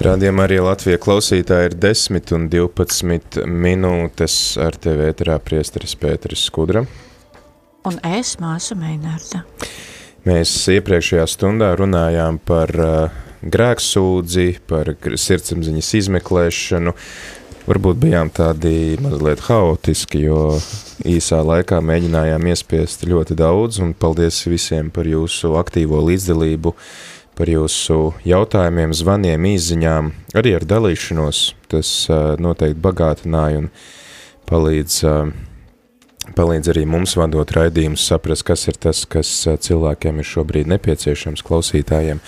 Rādījumā arī Latvija klausītāji ir 10 un 12 minūtes ar tevi ēterā priesteris Pēteris Skudra. Un es māsa Meinārda. Mēs iepriekšējā stundā runājām par uh, grēksūdzi, par sirdsapziņas izmeklēšanu. Varbūt bijām tādi mazliet haotiski, jo īsā laikā mēģinājām iespiest ļoti daudz, un paldies visiem par jūsu aktīvo līdzdalību uh, par jūsu jautājumiem, zvaniem, īziņām, arī ar dalīšanos. Tas uh, noteikti bagātināja un palīdz, uh, palīdz arī mums vadot raidījumus saprast, kas ir tas, kas cilvēkiem ir šobrīd nepieciešams klausītājiem.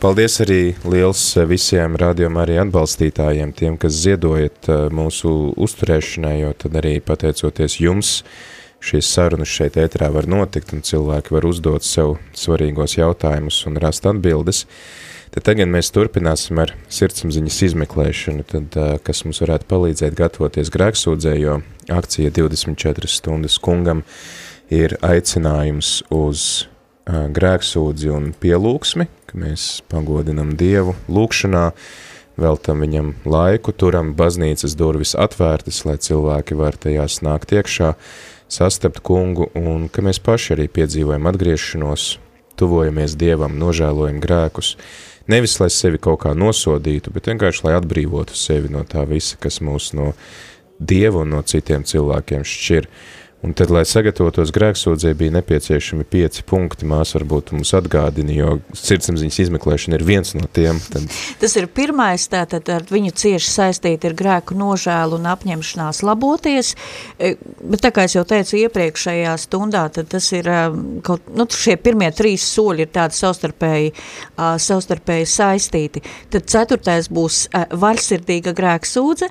Paldies arī liels visiem rādījumā arī atbalstītājiem, tiem, kas ziedojat uh, mūsu uzturēšanai, jo tad arī pateicoties jums, uh, šīs sarunas šeit ētrā var notikt un cilvēki var uzdot sev svarīgos jautājumus un rast atbildes, tad tagad mēs turpināsim ar sirdsapziņas izmeklēšanu, tad, kas mums varētu palīdzēt gatavoties grēksūdzē, jo akcija 24 stundas kungam ir aicinājums uz grēksūdzi un pielūksmi, ka mēs pagodinam Dievu lūkšanā, veltam viņam laiku, turam baznīcas durvis atvērtas, lai cilvēki var tajās nākt iekšā, sastapt kungu un ka mēs paši arī piedzīvojam atgriešanos, tuvojamies Dievam, nožēlojam grēkus, nevis lai sevi kaut kā nosodītu, bet vienkārši lai atbrīvotu sevi no tā visa, kas mūs no Dieva un no citiem cilvēkiem šķir. Un tad, lai sagatavotos grēksūdzē, bija nepieciešami pieci punkti. Māsa varbūt mums atgādina, jo sirdsapziņas izmeklēšana ir viens no tiem. Tad... Tas ir pirmais, tātad ar viņu cieši saistīti ir grēku nožēlu un apņemšanās laboties, e, bet tā kā es jau teicu iepriekšējā stundā, tad tas ir e, kaut, nu, šie pirmie trīs soļi ir tādi savstarpēji, savstarpēji saistīti. Tad ceturtais būs uh, vaļsirdīga grēksūdze.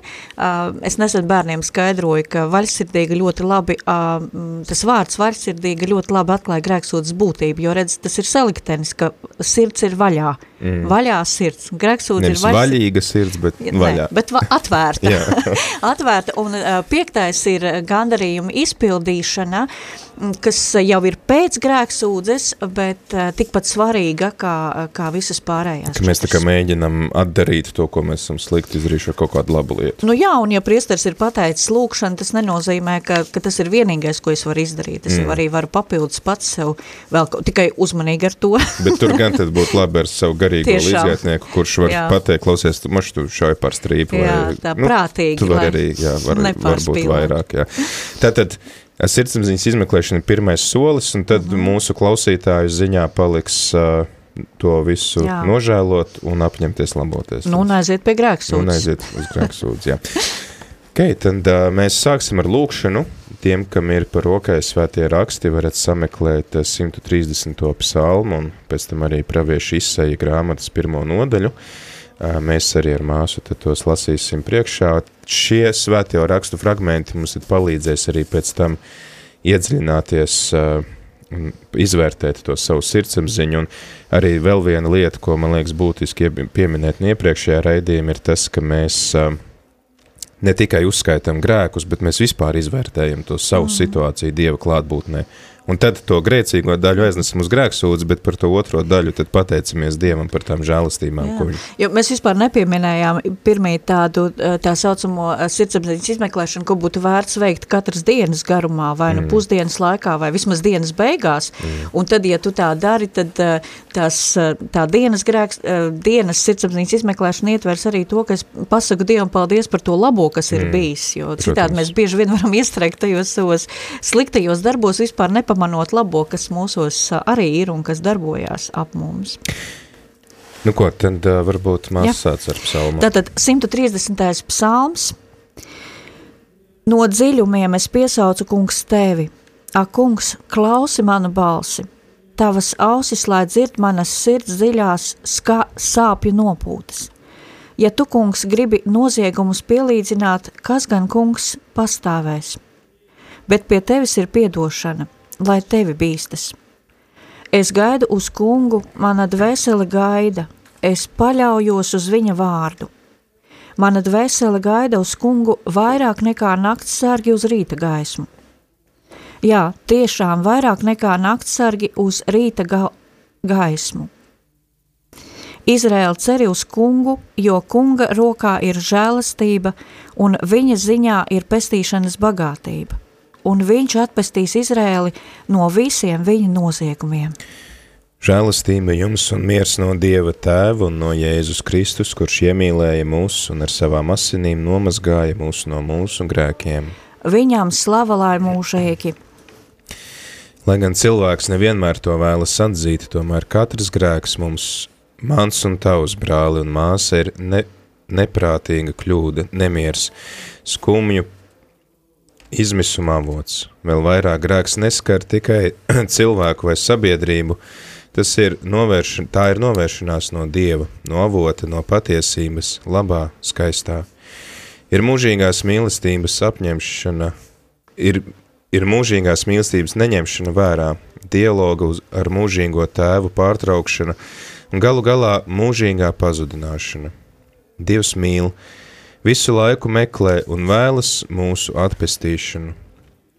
Es nesen bērniem skaidroju, ka vaļsirdīga ļoti labi uh, tas vārds vaļsirdīga ļoti labi atklāja grēksūdas būtību, jo redz, tas ir saliktenis, ka sirds ir vaļā. Mm. Vaļā sirds. Grēksūda ir vaļs... vaļīga sirds, bet vaļā. Ne, bet va atvērta. atvērta. Un uh, piektais ir gandarījuma izpildīšana, kas jau ir pēc grēksūdzes, bet uh, tikpat svarīga kā, kā visas pārējās. Ka mēs tā kā mēģinam atdarīt to, ko mēs esam slikti izdarījuši ar kaut kādu labu lietu. Nu jā, un ja priestars ir pateicis lūkšanu, tas nenozīmē, ka, ka tas ir vienīgais, ko es varu izdarīt. Es mm. arī varu papildus pats sev vēl tikai uzmanīgi ar to. bet tur gan tad būtu labi ar savu garīgo Tiešām. līdzjētnieku, kurš var jā. pateikt, klausies, tu maš tu šauj par strīpu. Jā, vai, tā nu, prātīgi. Tu var arī, jā, var, varbūt vairāk, jā. Tātad, sirdsapziņas izmeklēšana ir pirmais solis, un tad mm mūsu klausītāju ziņā paliks uh, to visu jā. nožēlot un apņemties laboties. Nu, un aiziet pie grēksūdzes. Un aiziet uz grēksūdzes, jā. Ok, tad uh, mēs sāksim ar lūkšanu. Tiem, kam ir par rokai svētie raksti, varat sameklēt 130. psalmu un pēc tam arī praviešu izseja grāmatas pirmo nodaļu. Mēs arī ar māsu tos lasīsim priekšā. Šie svētie rakstu fragmenti mums palīdzēs arī pēc tam iedziļināties un izvērtēt to savu sirdsapziņu. Un arī vēl viena lieta, ko man liekas būtiski pieminēt iepriekšējā raidījuma, ir tas, ka mēs uh, ne tikai uzskaitām grēkus, bet mēs vispār izvērtējam to savu mm. situāciju Dieva klātbūtnē. Un tad to grēcīgo daļu aiznesam uz grēksūdzi, bet par to otro daļu tad pateicamies Dievam par tām žēlastībām, Jā. ko viņš... Jo mēs vispār nepieminējām pirmīt tādu tā saucamo sirdsapziņas izmeklēšanu, ko būtu vērts veikt katras dienas garumā, vai nu mm. pusdienas laikā, vai vismaz dienas beigās. Mm. Un tad, ja tu tā dari, tad tās, tā dienas grēks, dienas sirdsapziņas izmeklēšana ietvers arī to, ka es pasaku Dievam paldies par to labo, kas ir mm. bijis, jo citādi Protams. mēs bieži vien varam iestrēgt tajos savos sliktajos darbos, vispār nepamanīt nepamanot labo, kas mūsos arī ir un kas darbojās ap mums. Nu ko, tad uh, varbūt sāc ar psalmu. Tātad 130. psalms. No dziļumiem es piesaucu kungs tevi. Ak, kungs, klausi manu balsi. Tavas ausis, lai dzird manas sirds dziļās skā, sāpju nopūtas. Ja tu, kungs, gribi noziegumus pielīdzināt, kas gan, kungs, pastāvēs? Bet pie tevis ir piedošana, lai tevi bīstas. Es gaidu uz kungu, mana dvēsele gaida, es paļaujos uz viņa vārdu. Mana dvēsele gaida uz kungu vairāk nekā nakts sargi uz rīta gaismu. Jā, tiešām vairāk nekā nakts sargi uz rīta ga gaismu. Izraēla ceri uz kungu, jo kunga rokā ir žēlastība un viņa ziņā ir pestīšanas bagātība, un viņš atpestīs Izraēli no visiem viņa noziegumiem. Žēlastība jums un miers no Dieva Tēva un no Jēzus Kristus, kurš iemīlēja mūs un ar savām asinīm nomazgāja mūs no mūsu grēkiem. Viņām slava lai mūžīgi. Lai gan cilvēks nevienmēr to vēlas atzīt, tomēr katrs grēks mums Mans un tavs brāli un māsa ir ne, neprātīga kļūda, nemiers, skumju izmisuma avots. Vēl vairāk grēks neskar tikai cilvēku vai sabiedrību, tas ir novērš, tā ir novēršanās no Dieva, no avota, no patiesības, labā, skaistā. Ir mūžīgās mīlestības apņemšana, ir, ir mūžīgās mīlestības neņemšana vērā, dialoga uz, ar mūžīgo tēvu pārtraukšana, un galu galā mūžīgā pazudināšana. Dievs mīl, visu laiku meklē un vēlas mūsu atpestīšanu.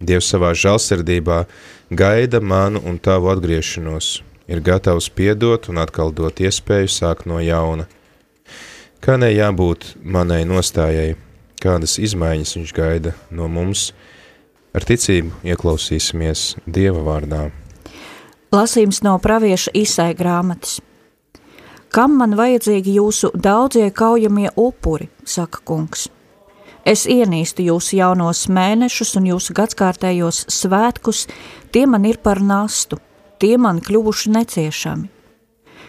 Dievs savā žalsirdībā gaida manu un tavu atgriešanos, ir gatavs piedot un atkal dot iespēju sākt no jauna. Kā ne jābūt manai nostājai, kādas izmaiņas viņš gaida no mums, ar ticību ieklausīsimies Dieva vārdā. Lasījums no pravieša Isai grāmatas. Kam man vajadzīgi jūsu daudzie kaujamie upuri, saka kungs. Es ienīstu jūsu jaunos mēnešus un jūsu gadskārtējos svētkus, tie man ir par nastu, tie man kļuvuši neciešami.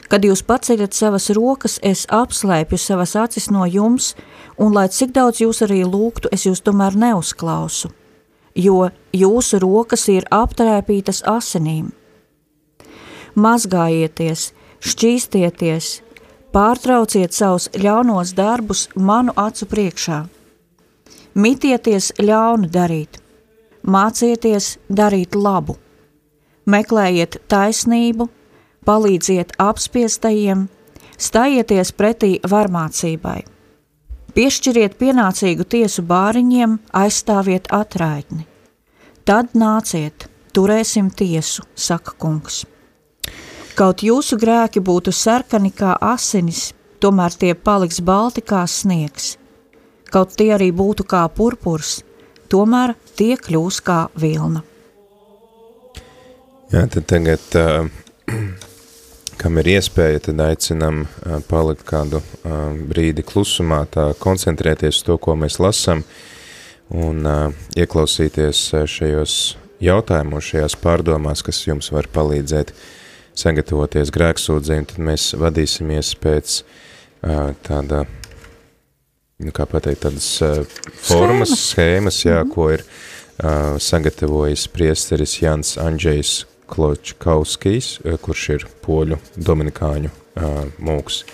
Kad jūs paceļat savas rokas, es apslēpju savas acis no jums, un lai cik daudz jūs arī lūgtu, es jūs tomēr neuzklausu, jo jūsu rokas ir aptrēpītas asinīm. Mazgājieties, šķīstieties, pārtrauciet savus ļaunos darbus manu acu priekšā. Mitieties ļaunu darīt, mācieties darīt labu, meklējiet taisnību, palīdziet apspiestajiem, stājieties pretī varmācībai. Piešķiriet pienācīgu tiesu bāriņiem, aizstāviet atraitni. Tad nāciet, turēsim tiesu, saka kungs. Kaut jūsu grēki būtu sarkani kā asinis, tomēr tie paliks balti kā sniegs. Kaut tie arī būtu kā purpurs, tomēr tie kļūs kā vilna. Jā, tad tagad, kam ir iespēja, tad aicinam palikt kādu brīdi klusumā, tā koncentrēties to, ko mēs lasam, un ieklausīties šajos jautājumos, šajās pārdomās, kas jums var palīdzēt uh, sagatavoties grēksūdzēm, tad mēs vadīsimies pēc uh, tāda, nu kā pateikt, tādas uh, formas, schēmas, schēmas jā, mm -hmm. ko ir uh, sagatavojis priesteris Jans Andžejs Kločkauskijs, uh, kurš ir poļu dominikāņu uh, mūks.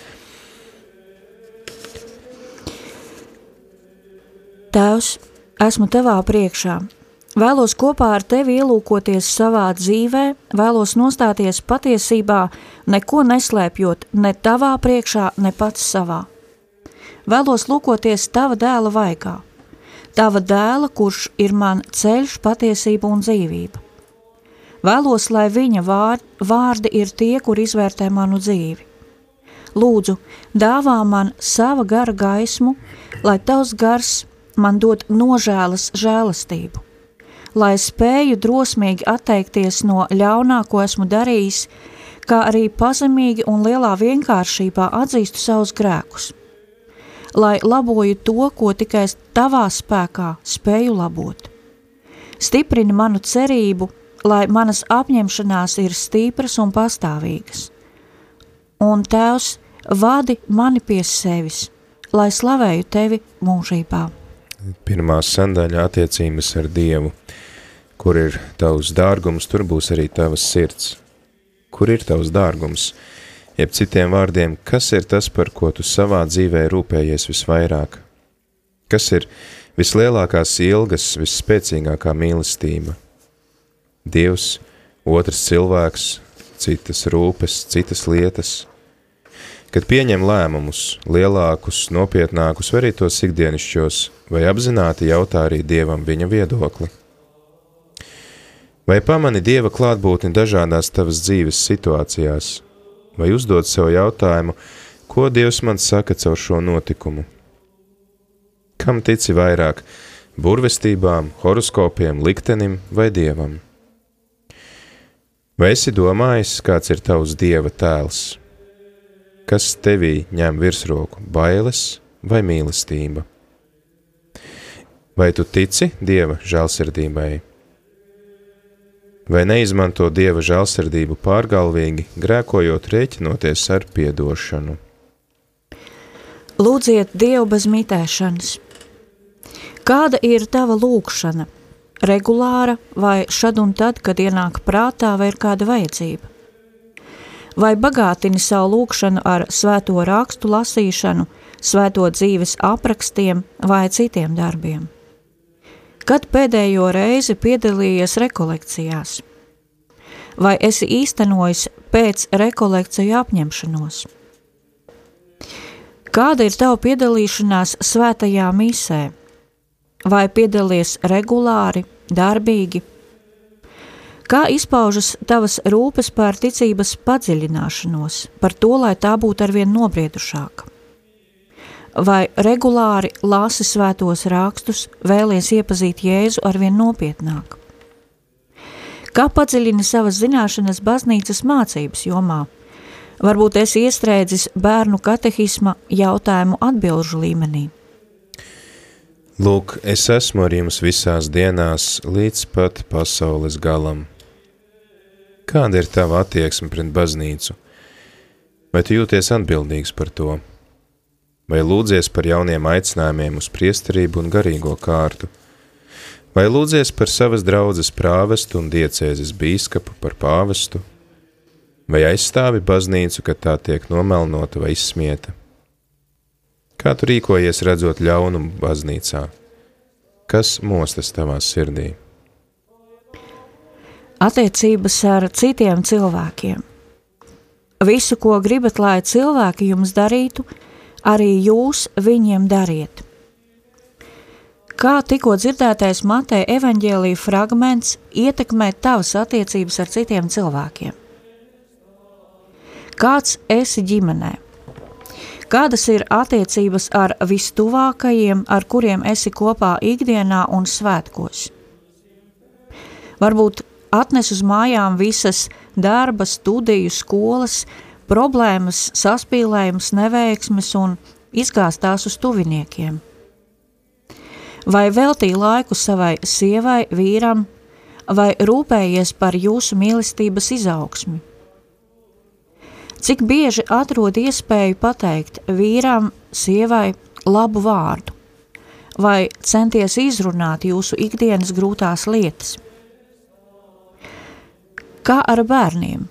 Tēvs, esmu tavā priekšā, Vēlos kopā ar tevi ielūkoties savā dzīvē, vēlos nostāties patiesībā, neko neslēpjot ne tavā priekšā, ne pats savā. Vēlos lūkoties tava dēla vaigā, tava dēla, kurš ir man ceļš, patiesība un dzīvība. Vēlos, lai viņa vārdi ir tie, kur izvērtē manu dzīvi. Lūdzu, dāvā man sava gara gaismu, lai tavs gars man dod nožēlas žēlastību lai spēju drosmīgi atteikties no ļaunā, ko esmu darījis, kā arī pazemīgi un lielā vienkāršībā atzīstu savus grēkus. Lai laboju to, ko tikai tavā spēkā spēju labot. Stiprini manu cerību, lai manas apņemšanās ir stipras un pastāvīgas. Un Tēvs, vadi mani pie sevis, lai slavēju tevi mūžībā. Pirmā sandaļa attiecības ar Dievu – Kur ir tavs dārgums, tur būs arī tavas sirds. Kur ir tavs dārgums? Jeb citiem vārdiem, kas ir tas, par ko tu savā dzīvē rūpējies visvairāk? Kas ir vislielākās ilgas, visspēcīgākā mīlestība? Dievs, otrs cilvēks, citas rūpes, citas lietas. Kad pieņem lēmumus, lielākus, nopietnākus, vai arī tos ikdienišķos, vai apzināti jautā arī Dievam viņa viedokli. Vai pamani Dieva klātbūtni dažādās tavas dzīves situācijās, vai uzdod sev jautājumu, ko Dievs man saka caur šo notikumu? Kam tici vairāk - burvestībām, horoskopiem, liktenim vai dievam? Vai esi domājis, kāds ir tavs dieva tēls? Kas tevī ņem virsroku - bailes vai mīlestība? Vai tu tici dieva žēlsirdībai? Vai neizmanto dieva žēlsirdību pārgalvīgi, grēkojot rēķinoties ar piedošanu? Lūdziet Dievu bez mitēšanas. Kāda ir tava lūkšana? Regulāra vai šad un tad, kad ienāk prātā vai ir kāda vajadzība? Vai bagātini savu lūkšanu ar svēto rakstu lasīšanu, svēto dzīves aprakstiem vai citiem darbiem? Kad pēdējo reizi piedalījies rekolekcijās? Vai esi īstenojis pēc rekolekciju apņemšanos? Kāda ir tava piedalīšanās svētajā misē? Vai piedalies regulāri, darbīgi? Kā izpaužas tavas rūpes par ticības padziļināšanos, par to, lai tā būtu arvien nobriedušāka? Vai regulāri lasi svētos rakstus, vēlies iepazīt Jēzu arvien nopietnāk. Kā padziļini savas zināšanas baznīcas mācības jomā? Varbūt esi iestrēdzis bērnu katehisma jautājumu atbilžu līmenī. Lūk, es esmu ar jums visās dienās līdz pat pasaules galam. Kāda ir tava attieksme pret baznīcu? Vai tu jūties atbildīgs par to? Vai lūdzies par jauniem aicinājumiem uz priesterību un garīgo kārtu, vai lūdzies par savas draudzes prāvestu un diecēzes bīskapu par pāvestu, vai aizstāvi baznīcu, kad tā tiek nomelnota vai izsmieta. Kā tu rīkojies redzot ļaunumu baznīcā? Kas mostas tavā sirdī? Attiecības ar citiem cilvēkiem. Visu, ko gribat, lai cilvēki jums darītu, arī jūs viņiem dariet. Kā tikko dzirdētais Mateja evaņģēlīja fragments ietekmē tavas attiecības ar citiem cilvēkiem? Kāds esi ģimenē? Kādas ir attiecības ar vistuvākajiem, ar kuriem esi kopā ikdienā un svētkos? Varbūt atnes uz mājām visas darba, studiju, skolas, problēmas, saspīlējums, neveiksmes un izgāstās uz tuviniekiem. Vai veltīja laiku savai sievai, vīram, vai rūpējies par jūsu mīlestības izaugsmi? Cik bieži atrod iespēju pateikt vīram, sievai labu vārdu, vai centies izrunāt jūsu ikdienas grūtās lietas? Kā ar bērniem?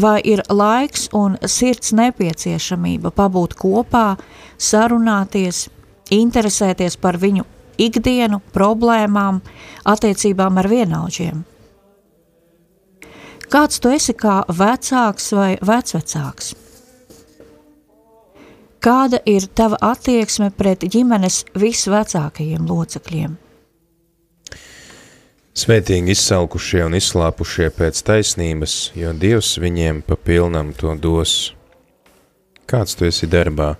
Vai ir laiks un sirds nepieciešamība pabūt kopā, sarunāties, interesēties par viņu ikdienu, problēmām, attiecībām ar vienaudžiem. Kāds tu esi kā vecāks vai vecvecāks? Kāda ir tava attieksme pret ģimenes visvecākajiem locekļiem? Svētīgi izsalkušie un izslāpušie pēc taisnības, jo Dievs viņiem pa pilnam to dos. Kāds tu esi darbā?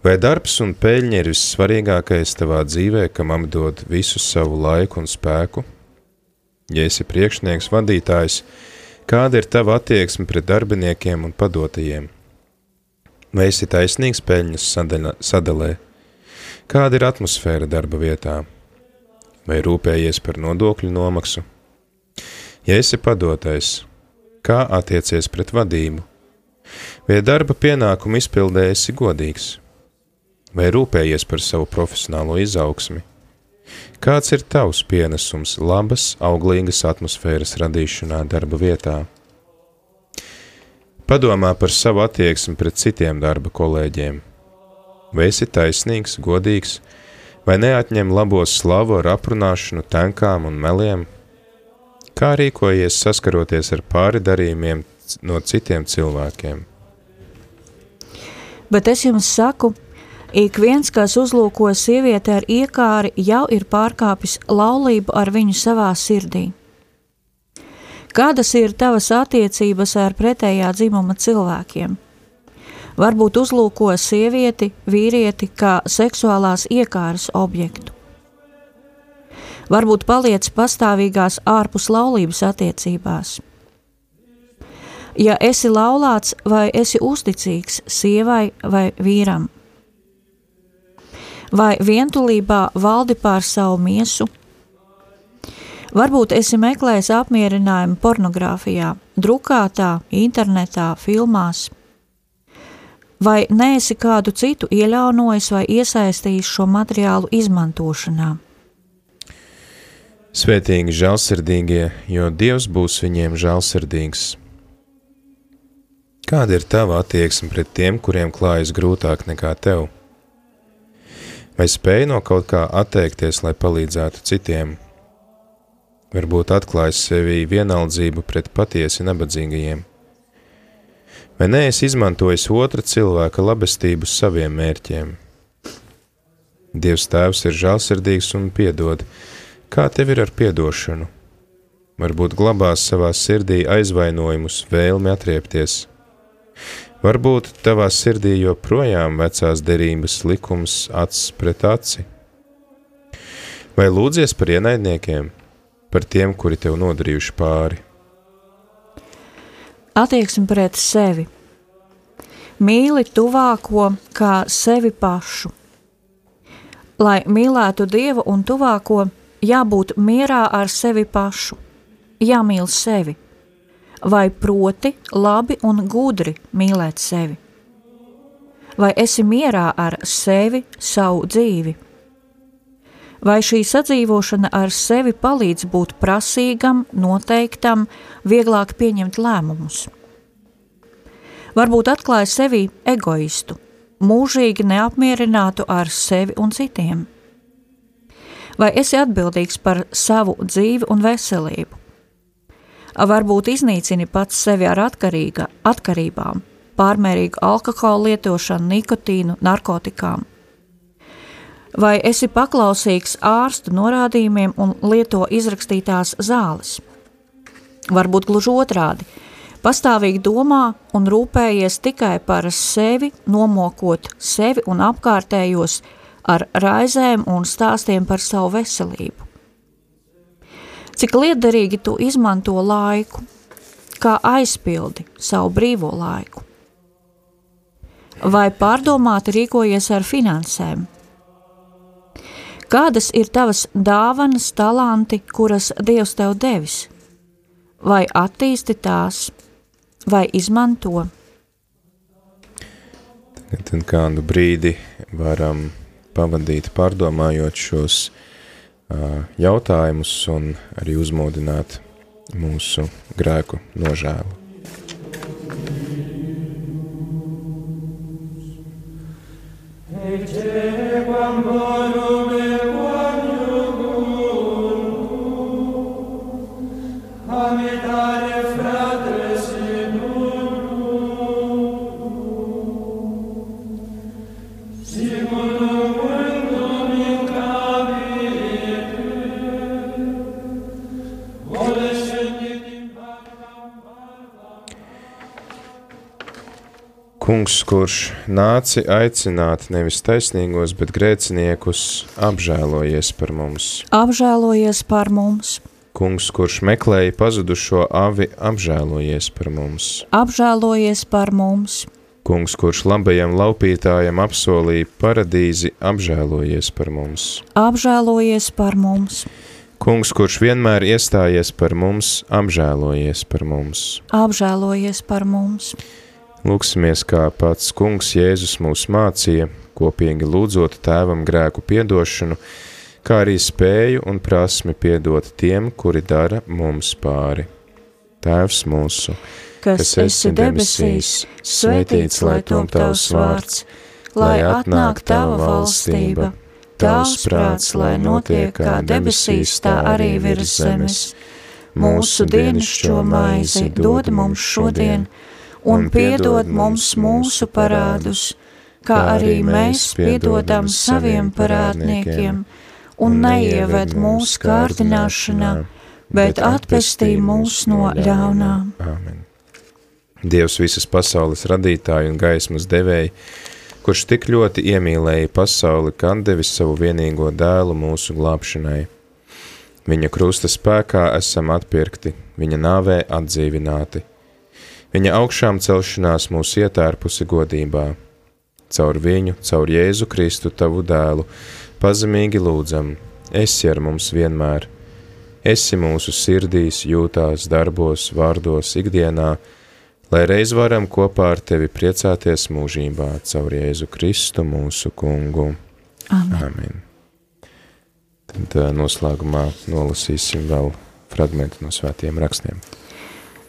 Vai darbs un peļņa ir vissvarīgākais tavā dzīvē, kam apdod visu savu laiku un spēku? Ja esi priekšnieks, vadītājs, kāda ir tava attieksme pret darbiniekiem un padotajiem? Vai esi taisnīgs peļņas sadalē? Kāda ir atmosfēra darba vietā? Vai rūpējies par nodokļu nomaksu? Ja esi padotais, kā attiecies pret vadību? Vai darba pienākumu izpildē esi godīgs? Vai rūpējies par savu profesionālo izaugsmi? Kāds ir tavs pienesums labas, auglīgas atmosfēras radīšanā darba vietā? Padomā par savu attieksmi pret citiem darba kolēģiem. Vai esi taisnīgs, godīgs, vai neatņem labo slavu ar aprunāšanu, tenkām un meliem? Kā rīkojies saskaroties ar pāri darījumiem no citiem cilvēkiem? Bet es jums saku, ik viens, kas uzlūko sievieti ar iekāri, jau ir pārkāpis laulību ar viņu savā sirdī. Kādas ir tavas attiecības ar pretējā dzimuma cilvēkiem? Varbūt uzlūko sievieti, vīrieti kā seksuālās iekāras objektu. Varbūt paliec pastāvīgās ārpus laulības attiecībās. Ja esi laulāts vai esi uzticīgs sievai vai vīram, vai vientulībā valdi pār savu miesu, Varbūt esi meklējis apmierinājumu pornogrāfijā, drukātā, internetā, filmās. Vai neesi kādu citu ieļaunojis vai iesaistījis šo materiālu izmantošanā? Svētīgi žēlsirdīgie, jo Dievs būs viņiem žēlsirdīgs. Kāda ir tava attieksme pret tiem, kuriem klājas grūtāk nekā tev? Vai spēj no kaut kā atteikties, lai palīdzētu citiem? varbūt atklājis sevī vienaldzību pret patiesi nabadzīgajiem. Vai neesi izmantojis otra cilvēka labestību saviem mērķiem? Dievs Tēvs ir žēlsirdīgs un piedod. Kā tev ir ar piedošanu? Varbūt glabās savā sirdī aizvainojumus, vēlmi atriepties. Varbūt tavā sirdī joprojām vecās derības likums acis pret aci. Vai lūdzies par ienaidniekiem? par tiem, kuri tev nodarījuši pāri? Attieksme pret sevi. Mīli tuvāko kā sevi pašu. Lai mīlētu Dievu un tuvāko, jābūt mierā ar sevi pašu, jāmīl sevi, vai proti labi un gudri mīlēt sevi. Vai esi mierā ar sevi, savu dzīvi? Vai šī sadzīvošana ar sevi palīdz būt prasīgam, noteiktam, vieglāk pieņemt lēmumus. Varbūt atklāja sevi egoistu, mūžīgi neapmierinātu ar sevi un citiem. Vai esi atbildīgs par savu dzīvi un veselību? Varbūt iznīcini pats sevi ar atkarīga, atkarībām, pārmērīgu alkohola lietošanu, nikotīnu, narkotikām – Vai esi paklausīgs ārstu norādījumiem un lieto izrakstītās zāles? Varbūt gluži otrādi. Pastāvīgi domā un rūpējies tikai par sevi, nomokot sevi un apkārtējos ar raizēm un stāstiem par savu veselību. Cik liederīgi tu izmanto laiku, kā aizpildi savu brīvo laiku? Vai pārdomāti rīkojies ar finansēm? Kādas ir tavas dāvanas, talanti, kuras Dievs tev devis? Vai attīsti tās, vai izmanto? Tad kādu brīdi varam pavadīt pārdomājot šos uh, jautājumus un arī uzmodināt mūsu grēku nožēlu. Ecce quam Kungs, kurš nāci aicināt nevis taisnīgos, bet grēciniekus, apžēlojies par mums. Apžēlojies par mums. Kungs, kurš meklēja pazudušo avi, apžēlojies par mums. Apžēlojies par mums. Kungs, kurš labajam laupītājam apsolīja paradīzi, apžēlojies par mums. Apžēlojies par mums. Kungs, kurš vienmēr iestājies par mums, apžēlojies par mums. Apžēlojies par mums. Lūksimies, kā pats kungs Jēzus mūs mācīja, kopīgi lūdzot tēvam grēku piedošanu, kā arī spēju un prasmi piedot tiem, kuri dara mums pāri. Tēvs mūsu, kas, kas esi debesīs, svētīts lai tom tavs vārds, lai atnāk tava valstība, tavs prāts, lai notiek kā debesīs, tā arī virs zemes. Mūsu dienascho maizi dod mums šodien, un piedod mums mūsu parādus, kā arī mēs piedodam saviem parādniekiem, un neieved mūsu kārdināšanā, bet atpestī mūs no ļaunā. Amen. Dievs visas pasaules radītāji un gaismas devēji, kurš tik ļoti iemīlēja pasauli, ka devis savu vienīgo dēlu mūsu glābšanai. Viņa krusta spēkā esam atpirkti, viņa nāvē atdzīvināti. Viņa augšām celšanās mūs ietērpusi godībā. Caur viņu, caur Jēzu Kristu, tavu dēlu, pazemīgi lūdzam, esi ar mums vienmēr, esi mūsu sirdīs, jūtās, darbos, vārdos, ikdienā, lai reiz varam kopā ar tevi priecāties mūžībā caur Jēzu Kristu mūsu kungu. Amen. Amen. Tad uh, noslēgumā nolasīsim vēl fragmentu no svētiem rakstiem.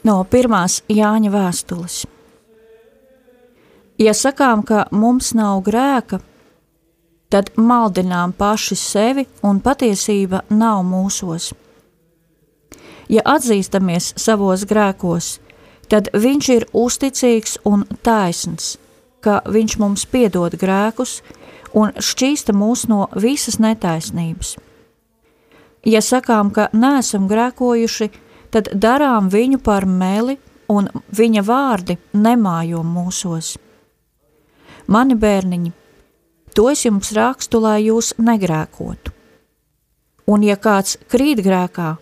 No pirmās Jāņa vēstules. Ja sakām, ka mums nav grēka, tad maldinām paši sevi un patiesība nav mūsos. Ja atzīstamies savos grēkos, tad viņš ir uzticīgs un taisns, ka viņš mums piedod grēkus un šķīsta mūs no visas netaisnības. Ja sakām, ka neesam grēkojuši, tad darām viņu par meli un viņa vārdi nemājo mūsos. Mani bērniņi, to es jums rakstu, lai jūs negrēkotu. Un ja kāds krīt grēkā,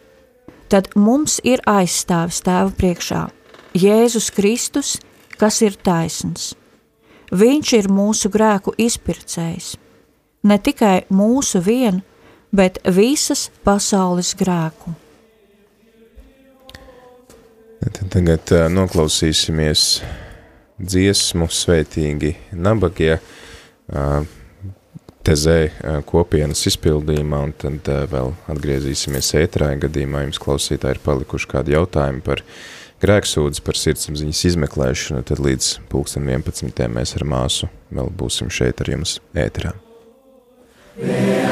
tad mums ir aizstāvis tēva priekšā Jēzus Kristus, kas ir taisns. Viņš ir mūsu grēku izpircējs, ne tikai mūsu vienu, bet visas pasaules grēku. Tagad noklausīsimies dziesmu svētīgi nabagie uh, tezē uh, kopienas izpildījumā, un tad uh, vēl atgriezīsimies ētrā, gadījumā jums klausītāji ir palikuši kādi jautājumi par grēksūdzi, par sirdsapziņas izmeklēšanu, tad līdz pulksten 11. mēs ar māsu vēl būsim šeit ar jums ētrā. Beati.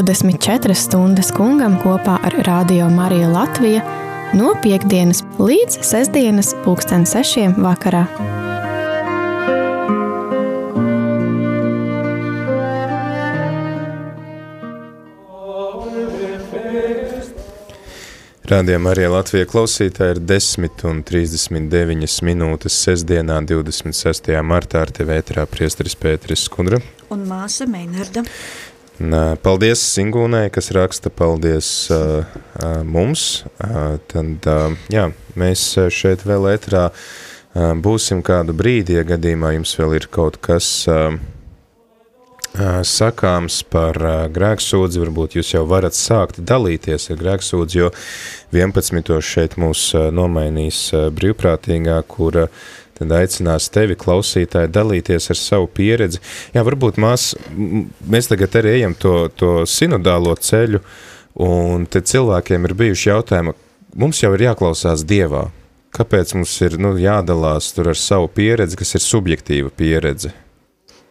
24 stundas kungam kopā ar Radio Mariju Latviju no piekdienas līdz sestdienas pulksten sešiem vakarā. Rādījumā arī Latvijas klausītāji ir 10 un 39 minūtes sestdienā, 26. martā ar tevi ētrā priesteris Pēteris Skudra. Un māsa Meinarda. Paldies Singūnai, kas raksta paldies uh, uh, mums. Uh, tad, uh, jā, mēs šeit vēl ētrā uh, būsim kādu brīdi, ja gadījumā jums vēl ir kaut kas uh, sakāms par grēksūdzi, varbūt jūs jau varat sākt dalīties ar grēksūdzi, jo 11. šeit mūs nomainīs brīvprātīgā, kura tad aicinās tevi klausītāji dalīties ar savu pieredzi. Jā, varbūt mās, mēs tagad arī ejam to, to sinodālo ceļu, un te cilvēkiem ir bijuši jautājumi, mums jau ir jāklausās Dievā, kāpēc mums ir nu, jādalās tur ar savu pieredzi, kas ir subjektīva pieredze?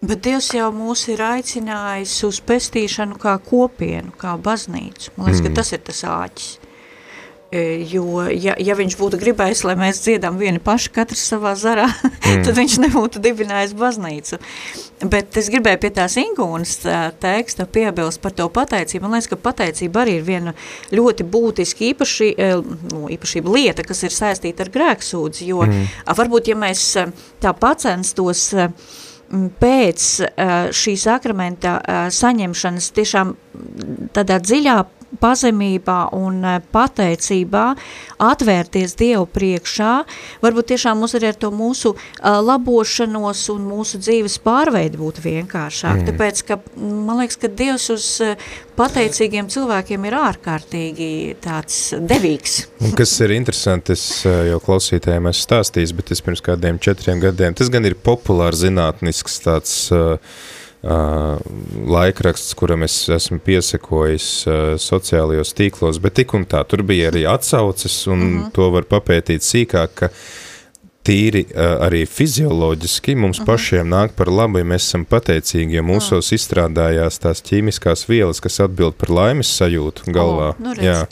Bet Dievs jau mūs ir aicinājis uz pestīšanu kā kopienu, kā baznīcu. Man liekas, mm. ka tas ir tas āķis. Jo, ja, ja viņš būtu gribējis, lai mēs dziedam vieni paši, katrs savā zarā, mm. tad viņš nebūtu dibinājis baznīcu. Bet es gribēju pie tās Ingūnas teksta piebilst par to pateicību. Man liekas, ka pateicība arī ir viena ļoti būtiska īpaši, nu, īpašība lieta, kas ir saistīta ar grēksūdzi, jo mm. varbūt, ja mēs tā pacenstos tos pēc šī sakramenta saņemšanas tiešām tādā dziļā pazemībā un pateicībā atvērties Dievu priekšā, varbūt tiešām mums arī ar to mūsu labošanos un mūsu dzīves pārveidu būtu vienkāršāk, mm. tāpēc, ka man liekas, ka Dievs uz pateicīgiem cilvēkiem ir ārkārtīgi tāds devīgs. Un kas ir interesanti, es eh, jau klausītājiem esmu stāstījis, bet es pirms kādiem četriem gadiem, tas gan ir populārs zinātnisks tāds uh, laikraksts, kuram es esmu piesekojis uh, sociālajos tīklos, bet tik un tā, tur bija arī atsauces, un mm -hmm. to var papētīt sīkāk, ka uh, tīri arī fizioloģiski mums uh mhm. pašiem nāk par labu, ja mēs esam pateicīgi, jo mūsos uh. izstrādājās tās ķīmiskās vielas, kas atbild par laimes sajūtu galvā. Oh, nu Jā.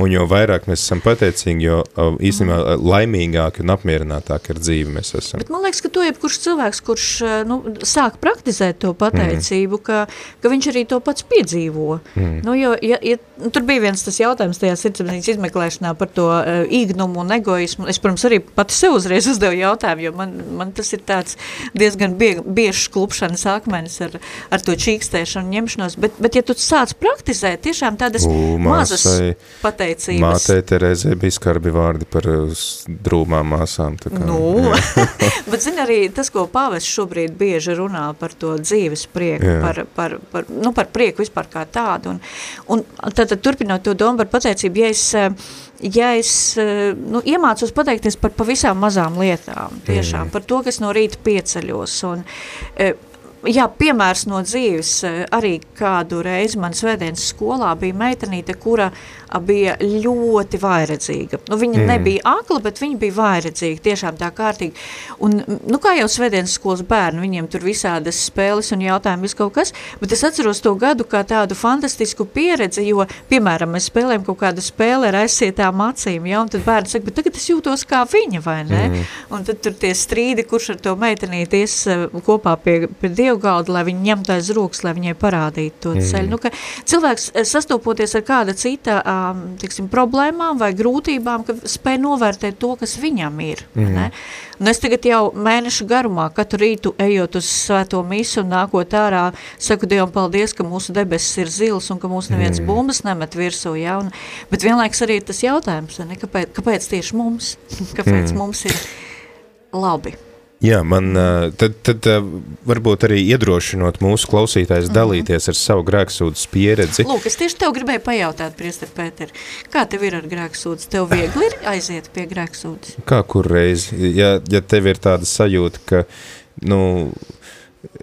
Un jo vairāk mēs esam pateicīgi, jo īstenībā mhm. laimīgāki un apmierinātāki ar dzīvi mēs esam. Bet man liekas, ka to jebkurš cilvēks, kurš nu, sāk praktizēt to pateicību, mm. ka, ka viņš arī to pats piedzīvo. Mm. Nu, jo, ja, ja, tur bija viens tas jautājums tajā sirdsapziņas izmeklēšanā par to uh, īgnumu un egoismu. Es, protams, arī pati sev uzreiz uzdevu jautājumu, jo man, man tas ir tāds diezgan bie, biežs klupšanas akmenis ar, ar to čīkstēšanu ņemšanos, bet, bet ja tu sāc praktizēt, tiešām tādas U, mazas māsai, pateicības. Mātei Terezē bija skarbi vārdi par drūmām māsām. Tā kā, nu, bet zini arī tas, ko pāvests šobrīd bieži runā par to dzīves prieku, par, par, par, nu, par prieku vispār kā tādu. Un, un tad, tad turpinot to domu par pateicību, ja es ja es eh, nu, iemācos pateikties par pavisam mazām lietām, tiešām mm. par to, kas no rīta pieceļos, un eh, jā, piemērs no dzīves, eh, arī kādu reizi man svētdienas skolā bija meitenīte, kura bija ļoti vairedzīga. Nu, viņa mm. nebija akla, bet viņa bija vairedzīga, tiešām tā kārtīgi. Un, nu, kā jau svētdienas skolas bērni, viņiem tur visādas spēles un jautājumi, viss kaut kas, bet es atceros to gadu kā tādu fantastisku pieredzi, jo, piemēram, mēs spēlējam kaut kādu spēli ar aizsietām acīm, ja, un tad bērni saka, bet tagad es jūtos kā viņa, vai ne? Mm. Un tad tur tie strīdi, kurš ar to meitenīti ies eh, kopā pie, pie dievgalda, lai viņi ņemtu aiz rokas, lai viņai parādītu to mm. ceļu. Nu, ka cilvēks eh, sastopoties ar kāda cita uh, tiksim, problēmām vai grūtībām, ka spēj novērtēt to, kas viņam ir. Mm. Ne? Un es tagad jau mēnešu garumā, katru rītu ejot uz svēto misu un nākot ārā, saku Dievam paldies, ka mūsu debesis ir zils un ka mūs neviens mm. bumbas nemet virsū. Ja? Un, bet vienlaiks arī tas jautājums, ne? Kāpēc, kāpēc tieši mums? kāpēc mm. mums ir labi? Jā, man tad, tad varbūt arī iedrošinot mūsu klausītājs mm -hmm. dalīties ar savu grēksūdas pieredzi. Lūk, es tieši tev gribēju pajautāt, Priester Pēter, kā tev ir ar grēksūdas? Tev viegli ir aiziet pie grēksūdas? Kā kur reiz? Ja, ja tev ir tāda sajūta, ka, nu,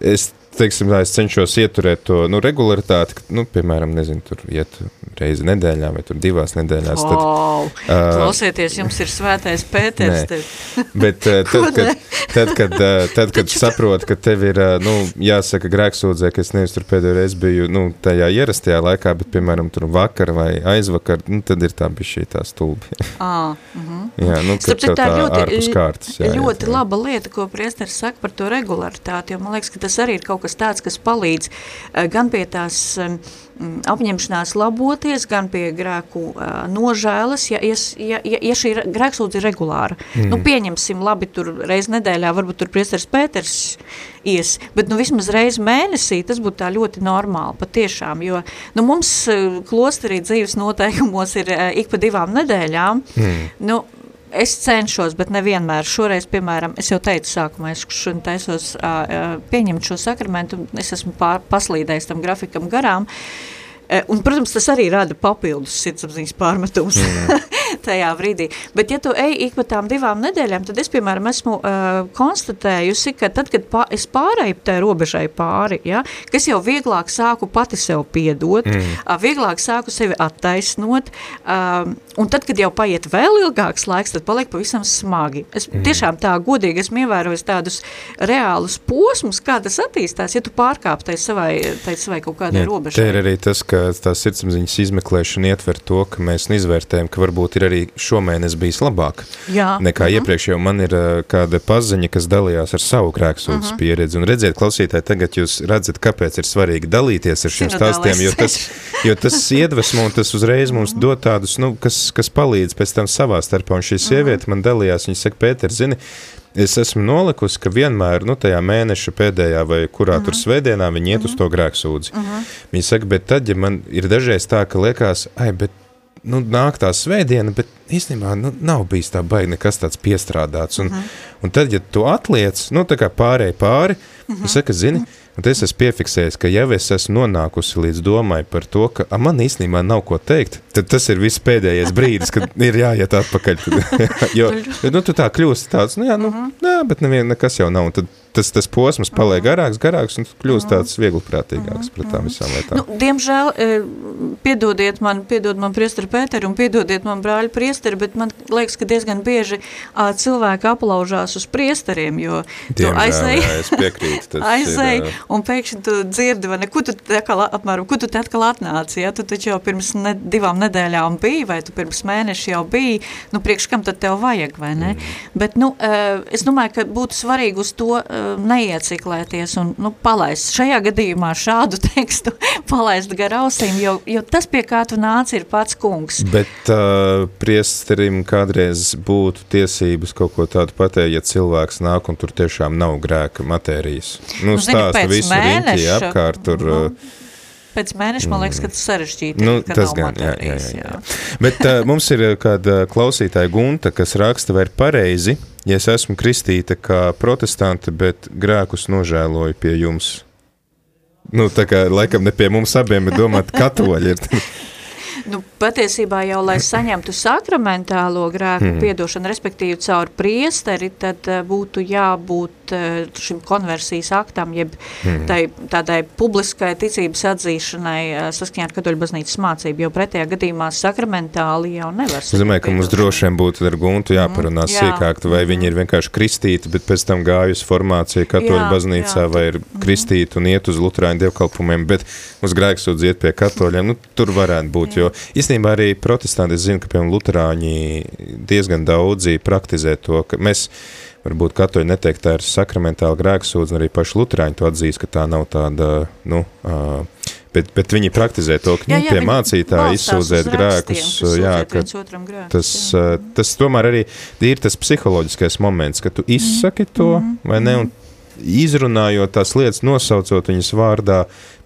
es teiksim, tā, es cenšos ieturēt to nu, regularitāti, ka, nu, piemēram, nezinu, tur iet reizi nedēļā vai tur divās nedēļās. Tad, wow. uh, Klausieties, jums ir svētais Pēters. Bet uh, tad, kad, tad, kad, uh, tad, kad saproti, ka tev ir, uh, nu, jāsaka, grēksūdzē, ka es nevis tur pēdējo reizi biju, nu, tajā ierastajā laikā, bet, piemēram, tur vakar vai aizvakar, nu, tad ir tā bija šī tā stulbi. ah, uh -huh. jā, nu, Starp citu, tā ļoti, ārpus kārtas. Jā, ļoti jā, jā. laba lieta, ko priesteris saka par to regularitāti, jo man liekas, ka tas arī ir kaut kas tāds, kas palīdz uh, gan pie tās um, apņemšanās laboties, gan pie grēku uh, nožēlas, ja, ja, ja, ja šī grēksūdze ir regulāra. Mm. Nu, pieņemsim, labi, tur reiz nedēļā, varbūt tur priesteris Pēters ies, bet nu vismaz reiz mēnesī tas būtu tā ļoti normāli, patiešām, jo nu, mums klosterī dzīves noteikumos ir ik pa divām nedēļām, mm. nu, Es cenšos, bet nevienmēr. Šoreiz, piemēram, es jau teicu, sākumā es šodien taisos uh, pieņemt šo sakramentu, es esmu pār, paslīdējis tam grafikam garām. Uh, un, protams, tas arī rada papildus sirdsapziņas pārmetumus mm. tajā brīdī. Bet, ja tu ej ik pa tām divām nedēļām, tad es, piemēram, esmu uh, konstatējusi, ka tad, kad pā, es pārēju tai robežai pāri, ja, kas jau vieglāk sāku pati sev piedot, mm. uh, vieglāk sāku sevi attaisnot, uh, un tad, kad jau paiet vēl ilgāks laiks, tad paliek pavisam smagi. Es mm. tiešām tā godīgi esmu ievērojis tādus reālus posmus, kā tas attīstās, ja tu pārkāp tai savai, tai savai kaut kādai robežai. Te ir arī tas, ka tā sirdsapziņas izmeklēšana ietver to, ka mēs izvērtējam, ka varbūt ir arī šomēnes bijis labāk Jā. nekā uh -huh. iepriekš, jo man ir uh, kāda paziņa, kas dalījās ar savu grēksūdzes uh -huh. pieredzi, un redziet, klausītāji, tagad jūs redzat, kāpēc ir svarīgi dalīties ar šiem stāstiem, jo tas, jo tas iedvesmo un tas uzreiz mums uh -huh. dod tādus, nu, kas, kas palīdz pēc tam savā starpā, un šī sieviete uh -huh. man dalījās, viņa saka, Pēter, zini, es esmu nolikusi, ka vienmēr, nu, tajā mēneša pēdējā vai kurā uh -huh. tur svētdienā viņi iet uh -huh. uz to grēksūdzi. Uh -huh. Viņi saka, bet tad, ja man ir dažreiz tā, ka liekas, ai, bet nu, nāk tā svētdiena, bet īstenībā nu, nav bijis tā baigi nekas tāds piestrādāts. Un, uh -huh. un tad, ja tu atliec, nu, tā kā pārēji pāri, uh -huh. saka, zini, un es esmu piefiksējis, ka jau es esmu nonākusi līdz domai par to, ka a, man īstenībā nav ko teikt, tad tas ir viss pēdējais brīdis, kad ir jāiet atpakaļ. Tad, jo, nu, tu tā kļūsti tāds, nu jā, nu, uh -huh. jā bet nevien, nekas jau nav, un tad tas, tas posms paliek garāks, garāks un kļūst tāds viegliprātīgāks pret tām visām lietām. Nu, diemžēl, piedodiet man, piedod man priesteri Pēteri un piedodiet man brāļu priesteri, bet man liekas, ka diezgan bieži uh, cilvēki aplaužās uz priesteriem, jo Diemžēl, tu aizēji, jā, es piekrītu, aizēji ir, un pēkšņi tu dzirdi, vai ne, ko tu atkal, apmēram, ko tu te atkal atnāci, ja, tu taču jau pirms ne, divām nedēļām biji, vai tu pirms mēneša jau biji, nu, priekš kam tad tev vajag, vai ne? Mm. Bet, nu, uh, es domāju, ka būtu svarīgi uz to uh, neieciklēties un, nu, palaist šajā gadījumā šādu tekstu, palaist gar ausīm, jo, jo tas, pie kā tu nāci, ir pats kungs. Bet uh, priesterim kādreiz būtu tiesības kaut ko tādu pateikt, ja cilvēks nāk un tur tiešām nav grēka matērijas. Nu, nu stāsta visu riņķi apkārt tur... Nu. Pēc mēneša man liekas, ka tas sarežģīti. Nu, tas gan, jā, jā, jā, jā. Bet uh, mums ir kāda klausītāja Gunta, kas raksta, vai ir pareizi, ja es esmu kristīta kā protestante, bet grēkus nožēloju pie jums. Nu, tā kā laikam ne pie mums abiem, bet domāt, katoļi ir. Nu, patiesībā jau, lai saņemtu sakramentālo grēku mm. piedošanu, respektīvi caur priesteri, tad uh, būtu jābūt uh, šim konversijas aktam, jeb mm. tai, tādai publiskai ticības atzīšanai uh, saskaņā ar katoļu baznīcas mācību, jo pretējā gadījumā sakramentāli jau nevar. Es domāju, ka mums droši vien būtu ar Guntu jāparunā mm, jā. sīkāk, vai mm. viņi ir vienkārši kristīti, bet pēc tam gājusi formācija katoļu jā, baznīcā, jā. vai ir mm. kristīti un iet uz lutrāņu dievkalpumiem, bet uz grēksūdz iet pie katoļiem, nu, tur varētu būt, jo īstenībā arī protestanti, es zinu, ka piemēram luterāņi diezgan daudzi praktizē to, ka mēs, varbūt katoļi neteikt, tā ir sakramentāla grēksūdze, un arī paši luterāņi to atzīst, ka tā nav tāda, nu, uh, bet, bet viņi praktizē to, ka jā, jā, pie mācītāja izsūdzēt grēkus, jā, ka grēkus, tas, jā. tas tomēr arī ir tas psiholoģiskais moments, ka tu izsaki to, mm -hmm. vai ne, un izrunājot tās lietas, nosaucot viņas vārdā,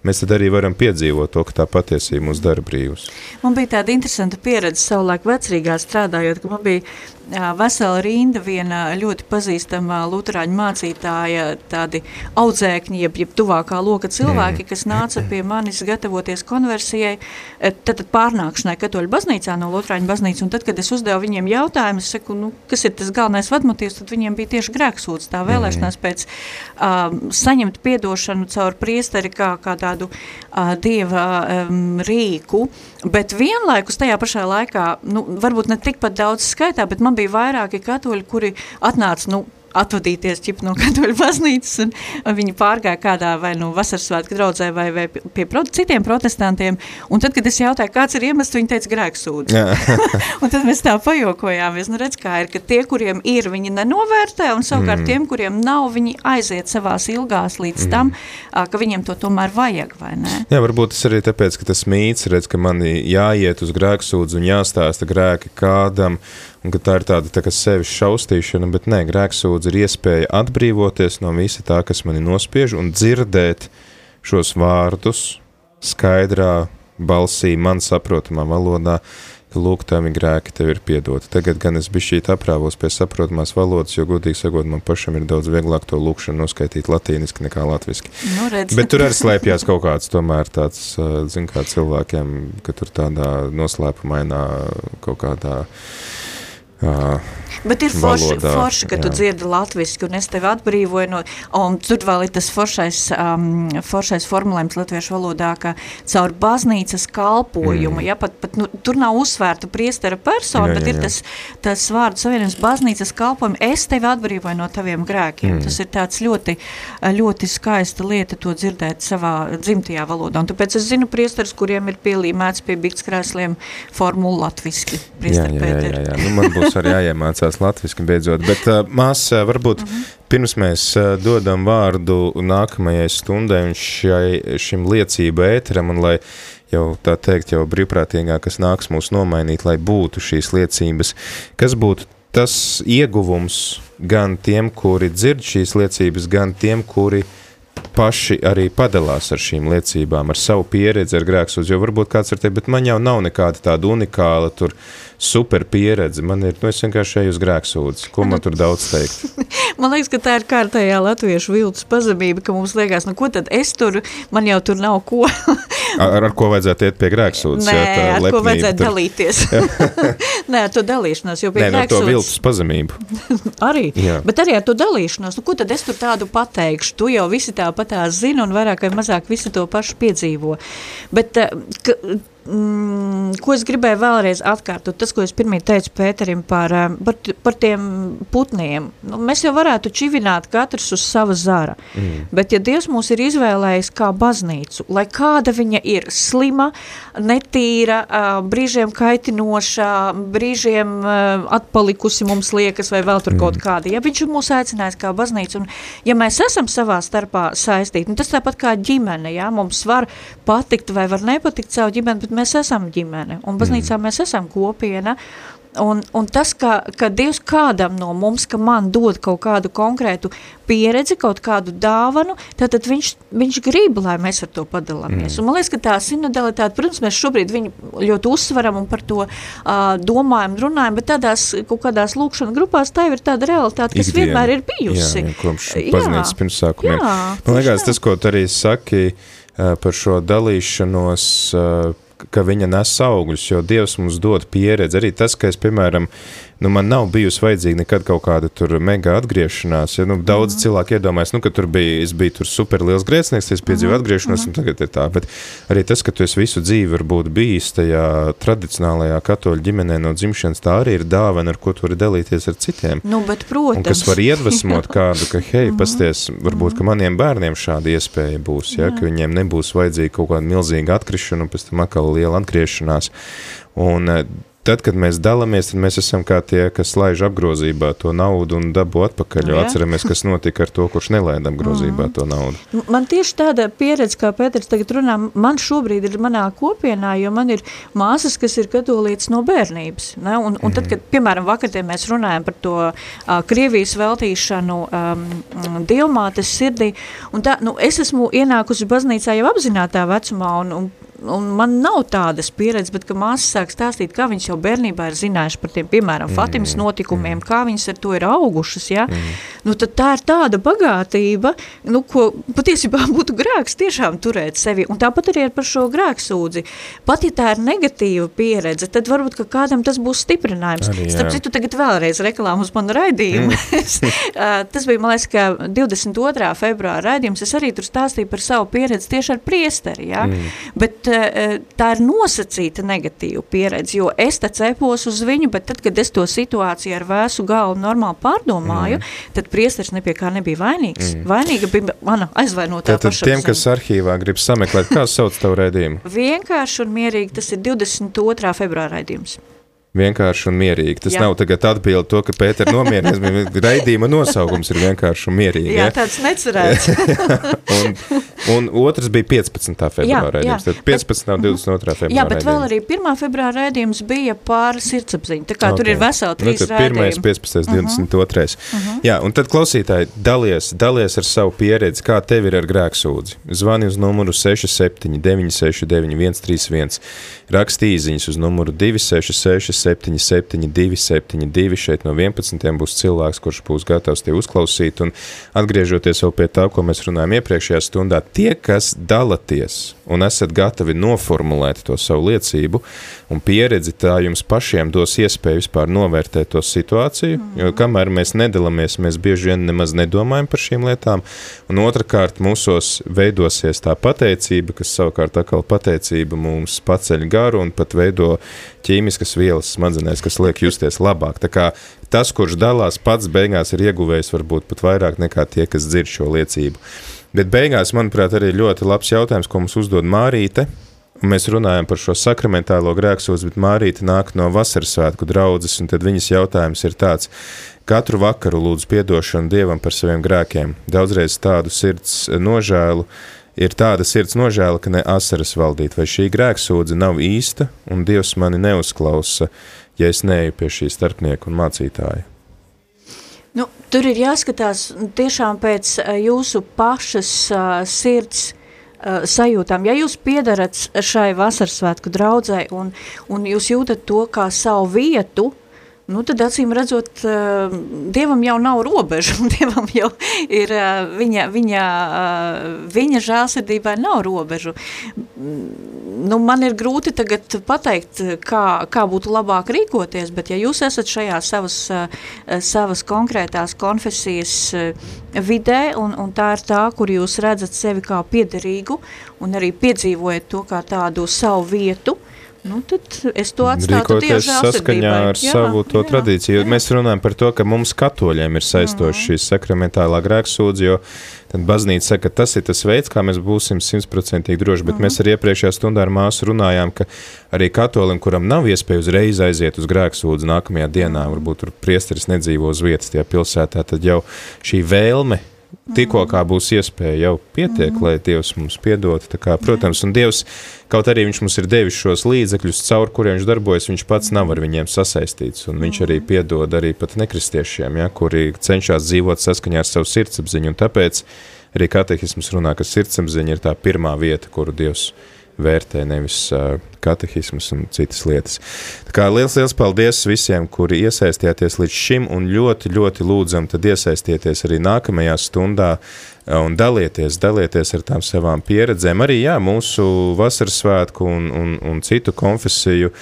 mēs arī varam piedzīvot to, ka tā patiesība mūs dara brīvus. Man bija tāda interesanta pieredze savulaik vecrīgā strādājot, ka man bija vesela rinda viena ļoti pazīstama luterāņu mācītāja, tādi audzēkņi, jeb, jeb tuvākā loka cilvēki, mm. kas nāca pie manis gatavoties konversijai, tad, tad pārnākšanai katoļu baznīcā no luterāņu baznīcas, un tad, kad es uzdevu viņiem jautājumu, es saku, nu, kas ir tas galvenais vadmotīvs, tad viņiem bija tieši grēksūds, tā vēlēšanās pēc um, saņemt piedošanu caur priesteri kā, kā tādu uh, dieva um, rīku, bet vienlaikus tajā pašā laikā, nu, varbūt ne tikpat daudz skaitā, bet man bija vairāki katoļi, kuri atnāca, nu, atvadīties ķip, no katoļu baznīcas, un, un viņi pārgāja kādā vai nu no vasaras svētku draudzē vai, vai pie pro, citiem protestantiem, un tad, kad es jautāju, kāds ir iemesls, viņi teica grēksūdzi. un tad mēs tā pajokojāmies, nu redz, kā ir, ka tie, kuriem ir, viņi nenovērtē, un savukārt mm. tiem, kuriem nav, viņi aiziet savās ilgās līdz mm. tam, ka viņiem to tomēr vajag, vai ne? Jā, varbūt tas arī tāpēc, ka tas mīts, redz, ka man jāiet uz grēksūdzi un jāstāsta grēki kādam, un ka tā ir tāda tā sevis šaustīšana, bet nē, grēksūdzi ir iespēja atbrīvoties no visa tā, kas mani nospiež, un dzirdēt šos vārdus skaidrā balsī, man saprotamā valodā, lūk, tavi grēki tev ir piedoti. Tagad gan es bišķīt aprāvos pie saprotamās valodas, jo, godīgi sakot, man pašam ir daudz vieglāk to lūkšanu noskaitīt latīniski nekā latviski. Nu, redz. Bet tur arī slēpjās kaut kāds tomēr tāds, zin kā cilvēkiem, ka tur tādā noslēpumainā kaut kādā Bet ir forši, forši ka jā. tu dzirdi latviski, un es tevi atbrīvoju no, un tur vēl ir tas foršais, um, foršais formulējums latviešu valodā, ka caur baznīcas kalpojumu, mm. ja, pat, pat nu, tur nav uzsvērta priestera persona, jā, bet jā, jā. ir tas, tas vārdu savienības baznīcas kalpojumu, es tevi atbrīvoju no taviem grēkiem. Mm. Tas ir tāds ļoti, ļoti skaista lieta to dzirdēt savā dzimtajā valodā, un tāpēc es zinu priesterus, kuriem ir pielīmēts pie biktskrēsliem formulu latviski. Jā, jā, jā, jā, jā. Nu, man būs arī jāiemācās mācās latviski beidzot, bet uh, mās uh, varbūt uh mhm. -huh. pirms mēs uh, dodam vārdu nākamajai stundai un šai, šim liecību ēteram un lai jau tā teikt, jau brīvprātīgā, kas nāks mūs nomainīt, lai būtu šīs liecības, kas būtu tas ieguvums gan tiem, kuri dzird šīs liecības, gan tiem, kuri uh, paši arī padalās ar šīm liecībām, ar savu pieredzi, ar grēksus, jo varbūt kāds ar tevi, bet man jau nav nekāda tāda unikāla tur super pieredze, man ir, nu es vienkārši eju uz grēksūdzi, ko man tur daudz teikt? man liekas, ka tā ir kārtējā latviešu viltus pazemība, ka mums liekas, nu ko tad es tur, man jau tur nav ko. Ar, ar ko vajadzētu iet pie grēksūdzes? Nē, jā, ar lepnība, ko vajadzētu tur... dalīties. Nē, ar to dalīšanos, jo pie Nē, grēksūdzes... Nē, no to viltus pazemību. arī, jā. bet arī ar to dalīšanos, nu ko tad es tur tādu pateikšu, tu jau visi tāpat tās zina un vairāk vai mazāk visi to pašu piedzīvo. Bet, eh, ka, mm, ko es gribēju vēlreiz atkārtot, tas, ko es pirmie teicu Pēterim par, eh, par, par tiem putniem. Nu, mēs jau varētu čivināt katrs uz sava zara, mm. bet ja Dievs mūs ir izvēlējis kā baznīcu, lai kāda viņa ir slima, netīra, brīžiem kaitinoša, brīžiem atpalikusi mums liekas vai vēl tur mm. kaut kāda, ja viņš ir mūs aicinājis kā baznīcu, un ja mēs esam savā starpā saistīti, un tas tāpat kā ģimene, ja, mums var patikt vai var nepatikt savu ģimeni, bet mēs esam ģimene, un baznīcā mm. mēs esam kopiena, Un, un tas, ka, ka Dievs kādam no mums, ka man dod kaut kādu konkrētu pieredzi, kaut kādu dāvanu, tad, tad viņš, viņš grib, lai mēs ar to padalāmies. Mm. Un man liekas, ka tā sinodalitāte, protams, mēs šobrīd viņu ļoti uzsveram un par to uh, domājam, runājam, bet tādās kaut kādās lūkšana grupās tā ir tāda realitāte, kas Ikdiena. vienmēr ir bijusi. Jā, kopš paznīcas pirmsākumiem. Jā, man liekas, tas, ko tu arī saki uh, par šo dalīšanos, uh, ka viņa nes augļus, jo Dievs mums dod pieredzi. Arī tas, ka es, piemēram, nu, man nav bijusi vajadzīga nekad kaut kāda tur mega atgriešanās. Ja, nu, daudz mm -hmm. cilvēku iedomājas, nu, ka tur bija, es biju tur super liels grēcinieks, es piedzīvoju mm -hmm. atgriešanos, mm -hmm. un tagad ir tā. Bet arī tas, ka tu esi visu dzīvi varbūt bijis tajā tradicionālajā katoļu ģimenē no dzimšanas, tā arī ir dāvana, ar ko tu vari dalīties ar citiem. Nu, bet, protams. Un kas var iedvesmot kādu, ka, hei, mm -hmm. pasties, varbūt, ka maniem bērniem šāda iespēja būs, ja, ka viņiem nebūs vajadzīga kaut kāda milzīga atkrišana un pēc tam atkal liela atgriešanās. Un Tad, kad mēs dalāmies, tad mēs esam kā tie, kas laiž apgrozībā to naudu un dabu atpakaļ. Jo atceramies, kas notika ar to, kurš nelaida apgrozībā mm. to naudu. Man tieši tāda pieredze, kā Pēters tagad runā, man šobrīd ir manā kopienā, jo man ir māsas, kas ir katolītas no bērnības. Ne? Un, un tad, mhm. kad, piemēram, vakar mēs runājam par to uh, Krievijas veltīšanu um, dievmātes sirdī, un tā, nu, es esmu ienākusi baznīcā jau apzinātā vecumā, un, un un man nav tādas pieredzes, bet, ka māsas sāk stāstīt, kā viņas jau bērnībā ir zinājuši par tiem, piemēram, mm. Fatimas notikumiem, mm. kā viņas ar to ir augušas, ja? Mm. Nu, tad tā ir tāda bagātība, nu, ko patiesībā būtu grēks tiešām turēt sevi. Un tāpat arī ir par šo grēksūdzi. Pat, ja tā ir negatīva pieredze, tad varbūt, ka kādam tas būs stiprinājums. Arī, Starp citu, tagad vēlreiz reklāmu uz manu raidījumu. Mm. tas bija, man liekas, ka 22. februāra raidījums, es arī tur stāstīju par savu pieredzi tieši ar priesteri, ja? Mm. Bet tā ir nosacīta negatīva pieredze, jo es te cepos uz viņu, bet tad, kad es to situāciju ar vēsu galvu normāli pārdomāju, mm. tad priesteris nepie kā nebija vainīgs. Mm. Vainīga bija mana aizvainotā Tātad tiem, zem. kas arhīvā grib sameklēt, kā sauc tavu raidījumu? Vienkārši un mierīgi, tas ir 22. februāra raidījums vienkārši un mierīgi. Tas Jā. nav tagad atbildi to, ka Pēters nomierinies, bet raidījuma nosaukums ir vienkārši un mierīgi. Jā, ja? tāds necerēts. un, un otrs bija 15. februāra raidījums, tad 15. un 22. februāra Jā, bet raidījums. vēl arī 1. februāra raidījums bija pār sirdsapziņu, tā kā okay. tur ir veseli trīs nu, raidījumi. 1. 15. Uh -huh. 22. Uh -huh. Jā, un tad klausītāji dalies, dalies ar savu pieredzi, kā tev ir ar grēksūdzi. Zvani uz numuru 67 969 131, rakstīziņas uz numuru 266 772, 72. Šeit no 11. būs cilvēks, kurš būs gatavs tie uzklausīt. Un atgriežoties vēl pie tā, ko mēs runājām iepriekšējā stundā, tie, kas dalaties un esat gatavi noformulēt to savu liecību un pieredzi, tā jums pašiem dos iespēju vispār novērtēt to situāciju, mm. jo kamēr mēs nedalāmies, mēs bieži vien nemaz nedomājam par šīm lietām, un otrkārt mūsos veidosies tā pateicība, kas savukārt atkal pateicība mums paceļ garu un pat veido ķīmiskas vielas smadzenēs, kas liek justies labāk. Tā kā tas, kurš dalās pats beigās ir ieguvējis varbūt pat vairāk nekā tie, kas dzird šo liecību. Bet beigās, manuprāt, arī ļoti labs jautājums, ko mums uzdod Mārīte. Mēs runājam par šo sakramentālo grēksūdzi, bet Mārīte nāk no vasaras svētku draudzes, un tad viņas jautājums ir tāds, katru vakaru lūdzu piedošanu Dievam par saviem grēkiem. Daudzreiz tādu sirds nožēlu, ir tāda sirds nožēla, ka ne asaras valdīt, vai šī grēksūdze nav īsta, un Dievs mani neuzklausa, ja es neeju pie šī starpnieka un mācītāja. Nu, tur ir jāskatās tiešām pēc uh, jūsu pašas uh, sirds uh, sajūtām. Ja jūs piedarat šai vasarsvētku draudzē un, un jūs jūtat to kā savu vietu, nu, tad acīm redzot, uh, Dievam jau nav robežu, Dievam jau ir, uh, viņa, viņa, uh, viņa žālsirdībai nav robežu. Nu, man ir grūti tagad pateikt, kā, kā būtu labāk rīkoties, bet ja jūs esat šajā savas, savas konkrētās konfesijas vidē, un, un tā ir tā, kur jūs redzat sevi kā piederīgu, un arī piedzīvojat to kā tādu savu vietu, uh, Nu, tad es to atstātu Rīkoties saskaņā ar jā, savu jā, tradīciju. Jā. Mēs runājam par to, ka mums katoļiem ir saistoši mhm. šī sakramentālā grēksūdze, jo tad baznīca saka, ka tas ir tas veids, kā mēs būsim simtprocentīgi droši, bet mm mēs arī iepriekšējā stundā ar māsu runājām, ka arī katolim, kuram nav iespēja uzreiz aiziet uz grēksūdzi nākamajā dienā, varbūt tur priesteris nedzīvo uz vietas tajā pilsētā, tad jau šī vēlme tikko kā būs iespēja, jau pietiek, mm. lai Dievs mums piedod. Kā, protams, un Dievs, kaut arī Viņš mums ir devis šos līdzekļus, caur kuriem Viņš darbojas, Viņš pats nav ar viņiem sasaistīts, un Viņš arī piedod arī pat nekristiešiem, ja, kuri cenšas dzīvot saskaņā ar savu sirdsapziņu, un tāpēc arī katehisms runā, ka sirdsapziņa ir tā pirmā vieta, kuru Dievs vērtē, nevis katehismas un citas lietas. Tā kā liels, liels paldies visiem, kuri iesaistījāties līdz šim un ļoti, ļoti lūdzam tad iesaistieties arī nākamajā stundā un dalieties, dalieties ar tām savām pieredzēm. Arī jā, mūsu vasaras svētku un, un, un citu konfesiju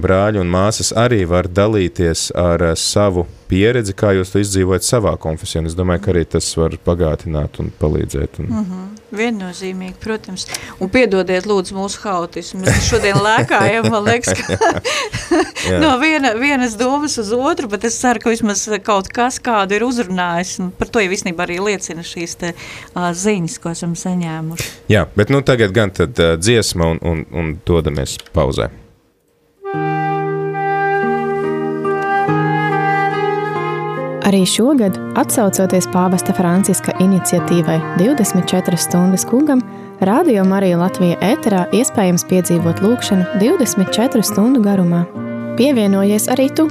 brāļi un māsas arī var dalīties ar savu pieredzi, kā jūs to izdzīvojat savā konfesijā. Es domāju, ka arī tas var bagātināt un palīdzēt. Un... Mm -hmm. Viennozīmīgi, protams. Un piedodiet, lūdzu, mūsu haotismu. Mēs šodien lēkājam, man liekas, ka no viena, vienas domas uz otru, bet es ceru, ka vismaz kaut kas kādu ir uzrunājis. Un par to jau visnībā arī liecina šīs te, uh, ziņas, ko esam saņēmuši. Jā, bet nu tagad gan tad uh, dziesma un, un, un dodamies pauzē. Arī šogad, atsaucoties pāvesta Franciska iniciatīvai 24 stundas kungam, Radio Marija Latvija ēterā iespējams piedzīvot lūkšanu 24 stundu garumā. Pievienojies arī tu!